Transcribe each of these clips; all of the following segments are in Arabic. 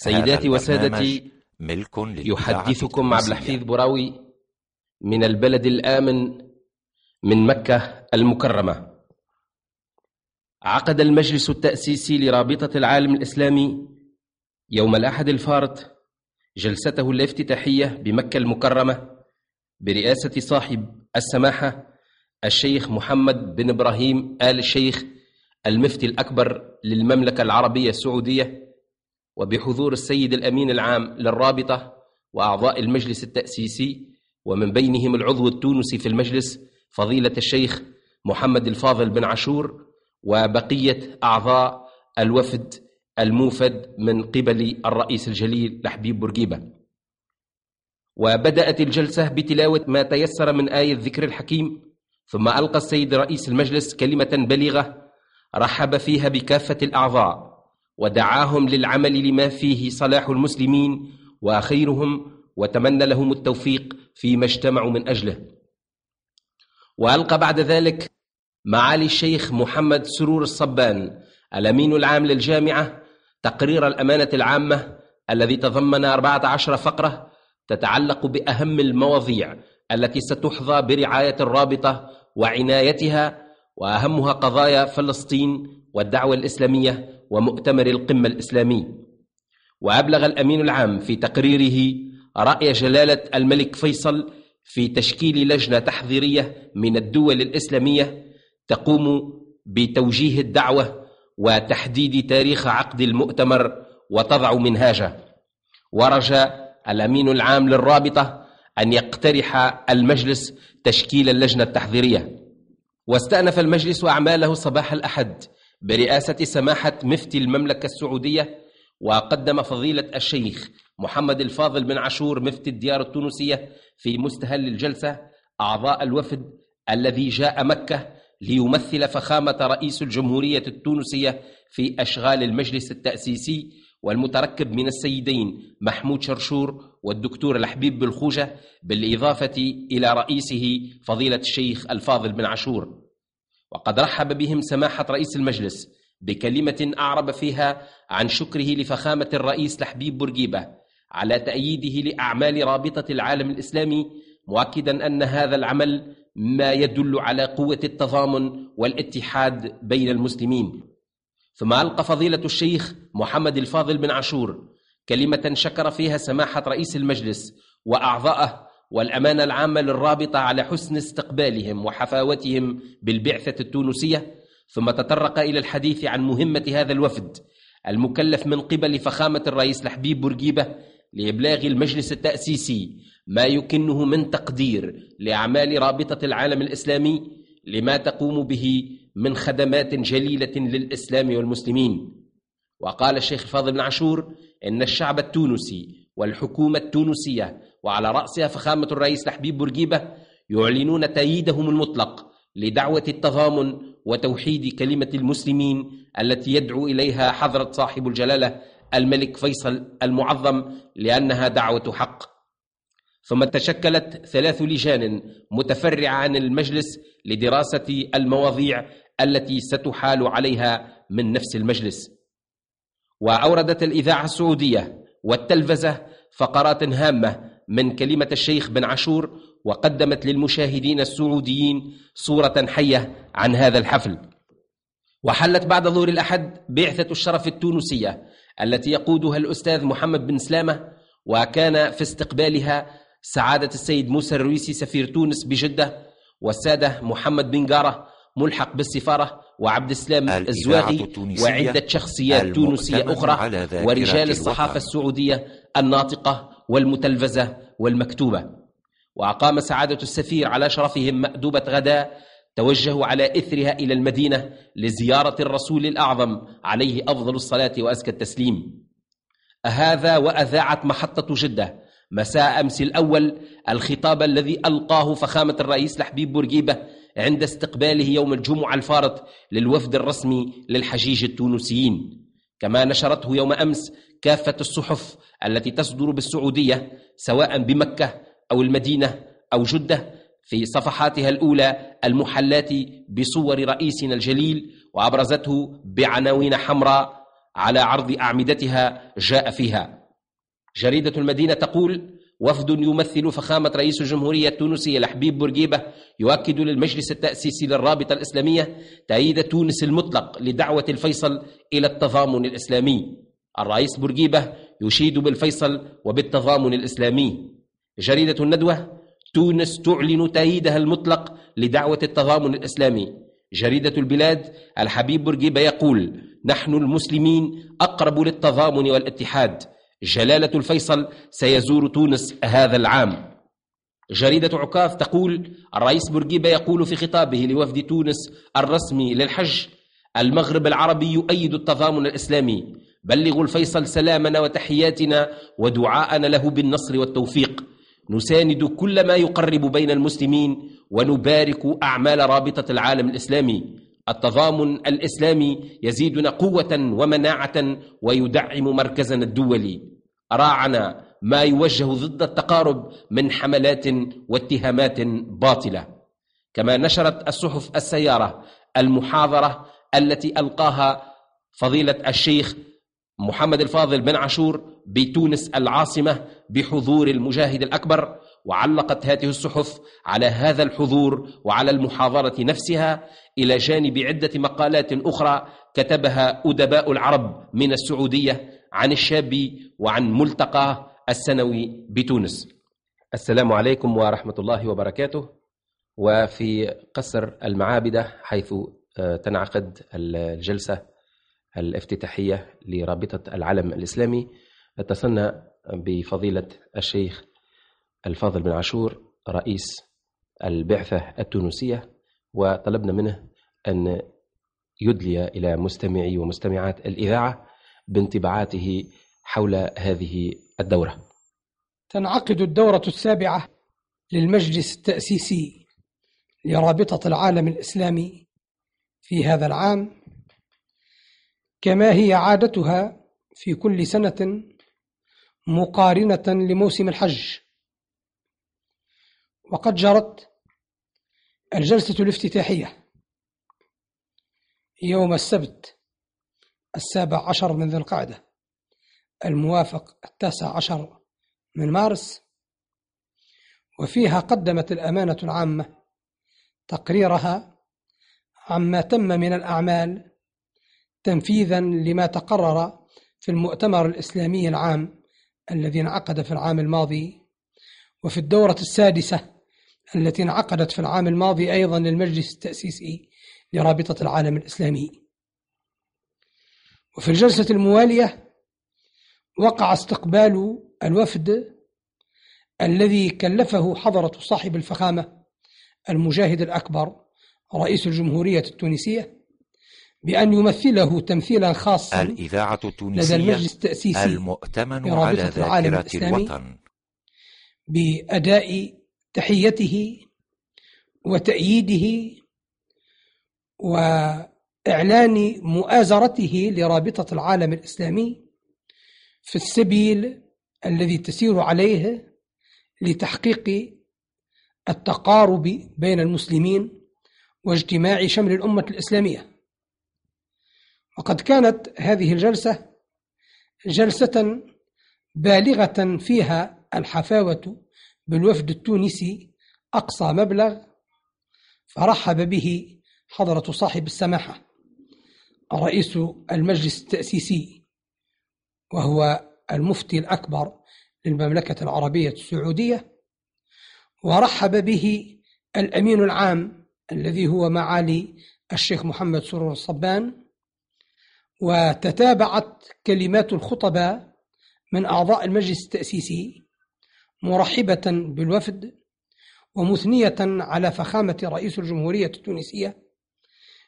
سيداتي وسادتي ملك يحدثكم عبد الحفيظ براوي من البلد الآمن من مكة المكرمة. عقد المجلس التأسيسي لرابطة العالم الإسلامي يوم الأحد الفارط جلسته الافتتاحية بمكة المكرمة برئاسة صاحب السماحة الشيخ محمد بن إبراهيم آل الشيخ المفتي الأكبر للمملكة العربية السعودية وبحضور السيد الأمين العام للرابطة وأعضاء المجلس التأسيسي ومن بينهم العضو التونسي في المجلس فضيلة الشيخ محمد الفاضل بن عاشور وبقية أعضاء الوفد الموفد من قبل الرئيس الجليل لحبيب بورقيبة. وبدأت الجلسة بتلاوة ما تيسر من آية ذكر الحكيم ثم ألقى السيد رئيس المجلس كلمة بليغة رحب فيها بكافة الأعضاء ودعاهم للعمل لما فيه صلاح المسلمين وخيرهم وتمنى لهم التوفيق فيما اجتمعوا من أجله. وألقى بعد ذلك معالي الشيخ محمد سرور الصبان الأمين العام للجامعة تقرير الأمانة العامة الذي تضمن 14 فقرة تتعلق بأهم المواضيع التي ستحظى برعاية الرابطة وعنايتها وأهمها قضايا فلسطين والدعوة الإسلامية ومؤتمر القمة الإسلامي. وأبلغ الأمين العام في تقريره رأي جلالة الملك فيصل في تشكيل لجنة تحضيرية من الدول الإسلامية تقوم بتوجيه الدعوة وتحديد تاريخ عقد المؤتمر وتضع منهاجه. ورجى الأمين العام للرابطة أن يقترح المجلس تشكيل اللجنة التحضيرية واستأنف المجلس أعماله صباح الأحد برئاسة سماحة مفتي المملكة السعودية وقدم فضيلة الشيخ محمد الفاضل بن عاشور مفتي الديار التونسية في مستهل الجلسة أعضاء الوفد الذي جاء مكة ليمثل فخامة رئيس الجمهورية التونسية في أشغال المجلس التأسيسي والمتركب من السيدين محمود شرشور والدكتور الحبيب بالخوجة بالإضافة إلى رئيسه فضيلة الشيخ الفاضل بن عاشور. وقد رحب بهم سماحة رئيس المجلس بكلمة أعرب فيها عن شكره لفخامة الرئيس لحبيب بورقيبة على تأييده لأعمال رابطة العالم الإسلامي مؤكدا أن هذا العمل ما يدل على قوة التضامن والاتحاد بين المسلمين. ثم ألقى فضيلة الشيخ محمد الفاضل بن عاشور كلمة شكر فيها سماحة رئيس المجلس وأعضاءه والأمانة العامة للرابطة على حسن استقبالهم وحفاوتهم بالبعثة التونسية ثم تطرق إلى الحديث عن مهمة هذا الوفد المكلف من قبل فخامة الرئيس لحبيب بورقيبة لإبلاغ المجلس التأسيسي ما يكنه من تقدير لأعمال رابطة العالم الإسلامي لما تقوم به من خدمات جليلة للإسلام والمسلمين. وقال الشيخ الفاضل بن عاشور إن الشعب التونسي والحكومة التونسية وعلى رأسها فخامة الرئيس لحبيب بورقيبة يعلنون تأييدهم المطلق لدعوة التضامن وتوحيد كلمة المسلمين التي يدعو إليها حضرة صاحب الجلالة الملك فيصل المعظم لأنها دعوة حق. ثم تشكلت ثلاث لجان متفرعة عن المجلس لدراسة المواضيع التي ستحال عليها من نفس المجلس. وأوردت الإذاعة السعودية والتلفزة فقرات هامة من كلمة الشيخ بن عاشور وقدمت للمشاهدين السعوديين صورة حية عن هذا الحفل. وحلت بعد ظهور الأحد بعثة الشرف التونسية التي يقودها الأستاذ محمد بن سلامة وكان في استقبالها سعادة السيد موسى الرويسي سفير تونس بجدة والسادة محمد بن جارة ملحق بالسفارة وعبد السلام الزواغي وعدة شخصيات تونسية أخرى ورجال الصحافة السعودية الناطقة والمتلفزة والمكتوبة. وأقام سعادة السفير على شرفهم مأدوبة غداء توجهوا على إثرها إلى المدينة لزيارة الرسول الأعظم عليه أفضل الصلاة وأزكى التسليم. هذا وأذاعت محطة جدة مساء أمس الأول الخطاب الذي ألقاه فخامة الرئيس لحبيب بورقيبة عند استقباله يوم الجمعة الفارط للوفد الرسمي للحجيج التونسيين. كما نشرته يوم أمس كافة الصحف التي تصدر بالسعودية سواء بمكة أو المدينة أو جدة في صفحاتها الأولى المحلات بصور رئيسنا الجليل وأبرزته بعناوين حمراء على عرض أعمدتها جاء فيها. جريدة المدينة تقول وفد يمثل فخامة رئيس الجمهورية التونسية لحبيب بورقيبة يؤكد للمجلس التأسيسي للرابطة الإسلامية تأييد تونس المطلق لدعوة الفيصل إلى التضامن الإسلامي. الرئيس بورقيبة يشيد بالفيصل وبالتضامن الإسلامي. جريدة الندوة تونس تعلن تأييدها المطلق لدعوة التضامن الإسلامي. جريدة البلاد الحبيب بورقيبة يقول نحن المسلمين أقرب للتضامن والاتحاد. جلالة الفيصل سيزور تونس هذا العام. جريدة عكاظ تقول الرئيس بورقيبة يقول في خطابه لوفد تونس الرسمي للحج المغرب العربي يؤيد التضامن الإسلامي. بلغوا الفيصل سلامنا وتحياتنا ودعاءنا له بالنصر والتوفيق. نساند كل ما يقرب بين المسلمين ونبارك أعمال رابطة العالم الإسلامي. التضامن الإسلامي يزيدنا قوة ومناعة ويدعم مركزنا الدولي. راعنا ما يوجه ضد التقارب من حملات واتهامات باطلة. كما نشرت الصحف السيارة المحاضرة التي ألقاها فضيلة الشيخ محمد الفاضل بن عاشور بتونس العاصمة بحضور المجاهد الأكبر وعلقت هذه الصحف على هذا الحضور وعلى المحاضرة نفسها إلى جانب عدة مقالات أخرى كتبها أدباء العرب من السعودية عن الشاب وعن ملتقى السنوي بتونس. السلام عليكم ورحمة الله وبركاته. وفي قصر المعابدة حيث آه، تنعقد الجلسة الافتتاحية لرابطة العلم الإسلامي اتصلنا بفضيلة الشيخ الفاضل بن عاشور رئيس البعثة التونسية وطلبنا منه أن يدلي إلى مستمعي ومستمعات الإذاعة بانطباعاته حول هذه الدورة. تنعقد الدورة السابعة للمجلس التأسيسي لرابطة العالم الإسلامي في هذا العام كما هي عادتها في كل سنة مقارنة لموسم الحج. وقد جرت الجلسة الافتتاحية يوم السبت السابع عشر من ذي القعدة الموافق التاسع عشر من مارس وفيها قدمت الأمانة العامة تقريرها عما تم من الأعمال تنفيذا لما تقرر في المؤتمر الإسلامي العام الذي انعقد في العام الماضي وفي الدورة السادسة التي انعقدت في العام الماضي أيضا للمجلس التأسيسي لرابطة العالم الإسلامي. وفي الجلسة الموالية وقع استقبال الوفد الذي كلفه حضرة صاحب الفخامة المجاهد الأكبر رئيس الجمهورية التونسية بأن يمثله تمثيلا خاصا الإذاعة التونسية لدى المجلس التأسيسي المؤتمن على ذاكرة الوطن. بأداء تحيته وتأييده وإعلان مؤازرته لرابطة العالم الإسلامي في السبيل الذي تسير عليه لتحقيق التقارب بين المسلمين واجتماع شمل الأمة الإسلامية. وقد كانت هذه الجلسة جلسة بالغة فيها الحفاوة بالوفد التونسي أقصى مبلغ فرحب به حضرة صاحب السماحة رئيس المجلس التأسيسي وهو المفتي الأكبر للمملكة العربية السعودية ورحب به الأمين العام الذي هو معالي الشيخ محمد سرور الصبان وتتابعت كلمات الخطباء من أعضاء المجلس التأسيسي مرحبة بالوفد ومثنية على فخامة رئيس الجمهورية التونسية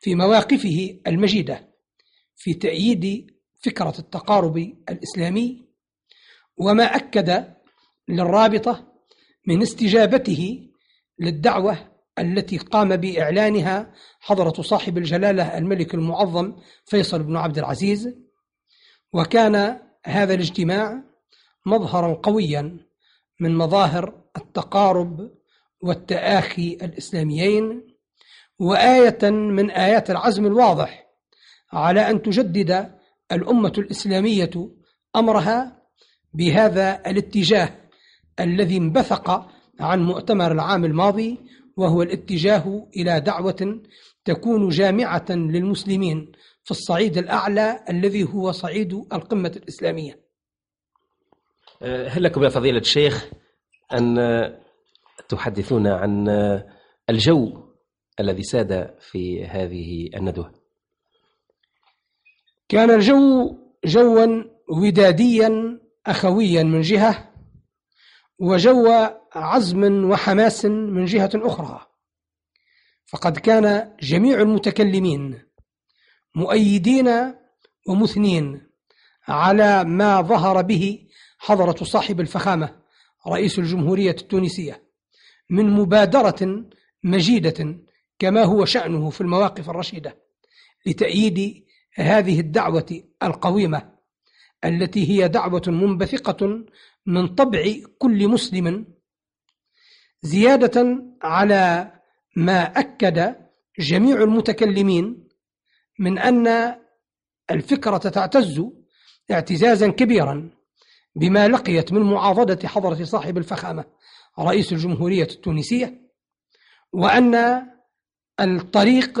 في مواقفه المجيدة في تأييد فكرة التقارب الإسلامي وما أكد للرابطة من استجابته للدعوة التي قام بإعلانها حضرة صاحب الجلالة الملك المعظم فيصل بن عبد العزيز وكان هذا الاجتماع مظهرا قويا من مظاهر التقارب والتآخي الإسلاميين وآية من آيات العزم الواضح على أن تجدد الأمة الإسلامية أمرها بهذا الاتجاه الذي انبثق عن مؤتمر العام الماضي وهو الاتجاه إلى دعوة تكون جامعة للمسلمين في الصعيد الأعلى الذي هو صعيد القمة الإسلامية. هل لكم يا فضيلة الشيخ أن تحدثونا عن الجو الذي ساد في هذه الندوة؟ كان الجو جوا وداديا أخويا من جهة وجو عزم وحماس من جهة أخرى. فقد كان جميع المتكلمين مؤيدين ومثنين على ما ظهر به حضرة صاحب الفخامة رئيس الجمهورية التونسية من مبادرة مجيدة كما هو شأنه في المواقف الرشيدة لتأييد هذه الدعوة القويمة التي هي دعوة منبثقة من طبع كل مسلم زيادة على ما أكد جميع المتكلمين من أن الفكرة تعتز اعتزازا كبيرا بما لقيت من معاضدة حضرة صاحب الفخامة رئيس الجمهورية التونسية وأن الطريق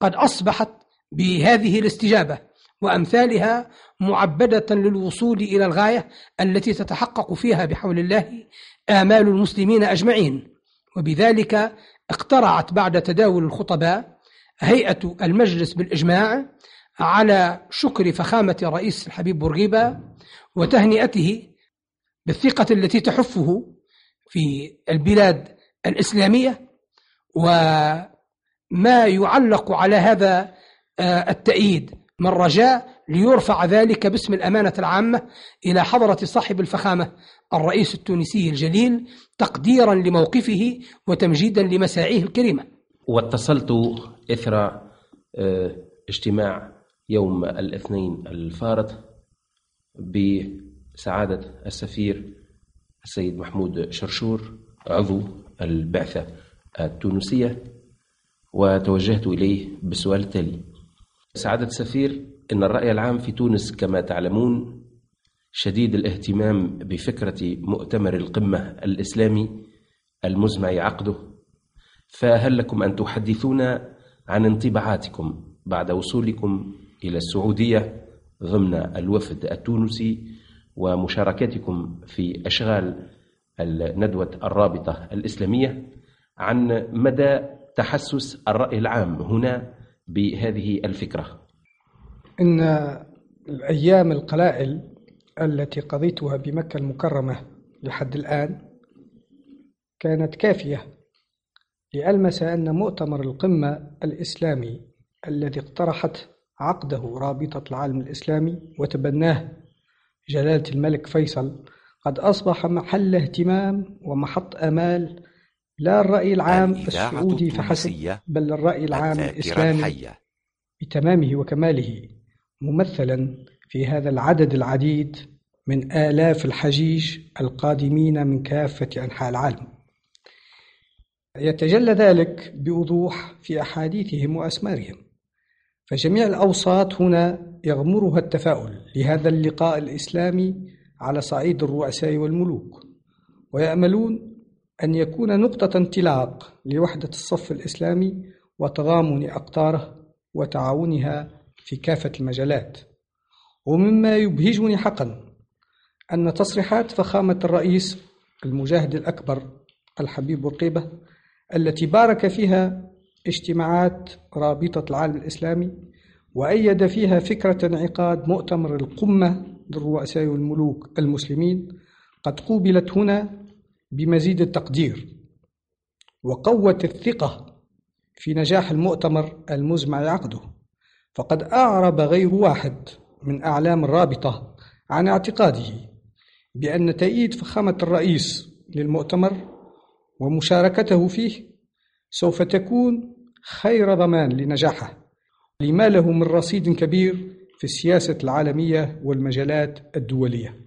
قد أصبحت بهذه الاستجابة وأمثالها معبدة للوصول إلى الغاية التي تتحقق فيها بحول الله آمال المسلمين أجمعين. وبذلك اقترعت بعد تداول الخطباء هيئة المجلس بالإجماع على شكر فخامة رئيس الحبيب بورقيبة وتهنئته بالثقة التي تحفه في البلاد الإسلامية وما يعلق على هذا آه، التأييد. من رجاء ليرفع ذلك باسم الأمانة العامة إلى حضرة صاحب الفخامة الرئيس التونسي الجليل تقديرا لموقفه وتمجيدا لمساعيه الكريمة. واتصلت إثر آه، اجتماع يوم الاثنين الفارط بسعادة السفير السيد محمود شرشور عضو البعثة التونسية وتوجهت إليه بالسؤال التالي سعادة السفير إن الرأي العام في تونس كما تعلمون شديد الاهتمام بفكرة مؤتمر القمة الإسلامي المزمع عقده. فهل لكم أن تحدثونا عن انطباعاتكم بعد وصولكم إلى السعودية؟ ضمن الوفد التونسي ومشاركتكم في أشغال الندوة الرابطة الإسلامية عن مدى تحسس الرأي العام هنا بهذه الفكرة. إن الأيام القلائل التي قضيتها بمكة المكرمة لحد الآن كانت كافية لألمس أن مؤتمر القمة الإسلامي الذي اقترحت عقده رابطة العالم الإسلامي وتبناه جلالة الملك فيصل. قد أصبح محل اهتمام ومحط أمال. لا الرأي العام السعودي فحسب بل الرأي العام الإسلامي الحية. بتمامه وكماله ممثلا في هذا العدد العديد من آلاف الحجيج القادمين من كافة أنحاء العالم. يتجلى ذلك بوضوح في أحاديثهم وأسمارهم. فجميع الأوساط هنا يغمرها التفاؤل لهذا اللقاء الإسلامي على صعيد الرؤساء والملوك ويأملون أن يكون نقطة انطلاق لوحدة الصف الإسلامي وتضامن أقطاره وتعاونها في كافة المجالات. ومما يبهجني حقا أن تصريحات فخامة الرئيس المجاهد الأكبر الحبيب بورقيبة التي بارك فيها اجتماعات رابطة العالم الإسلامي وأيد فيها فكرة انعقاد مؤتمر القمة للرؤساء والملوك المسلمين قد قوبلت هنا بمزيد التقدير وقوت الثقة في نجاح المؤتمر المزمع عقده. فقد أعرب غير واحد من أعلام الرابطة عن اعتقاده بأن تأييد فخامة الرئيس للمؤتمر ومشاركته فيه سوف تكون خير ضمان لنجاحه. لما له من رصيد كبير في السياسة العالمية والمجالات الدولية.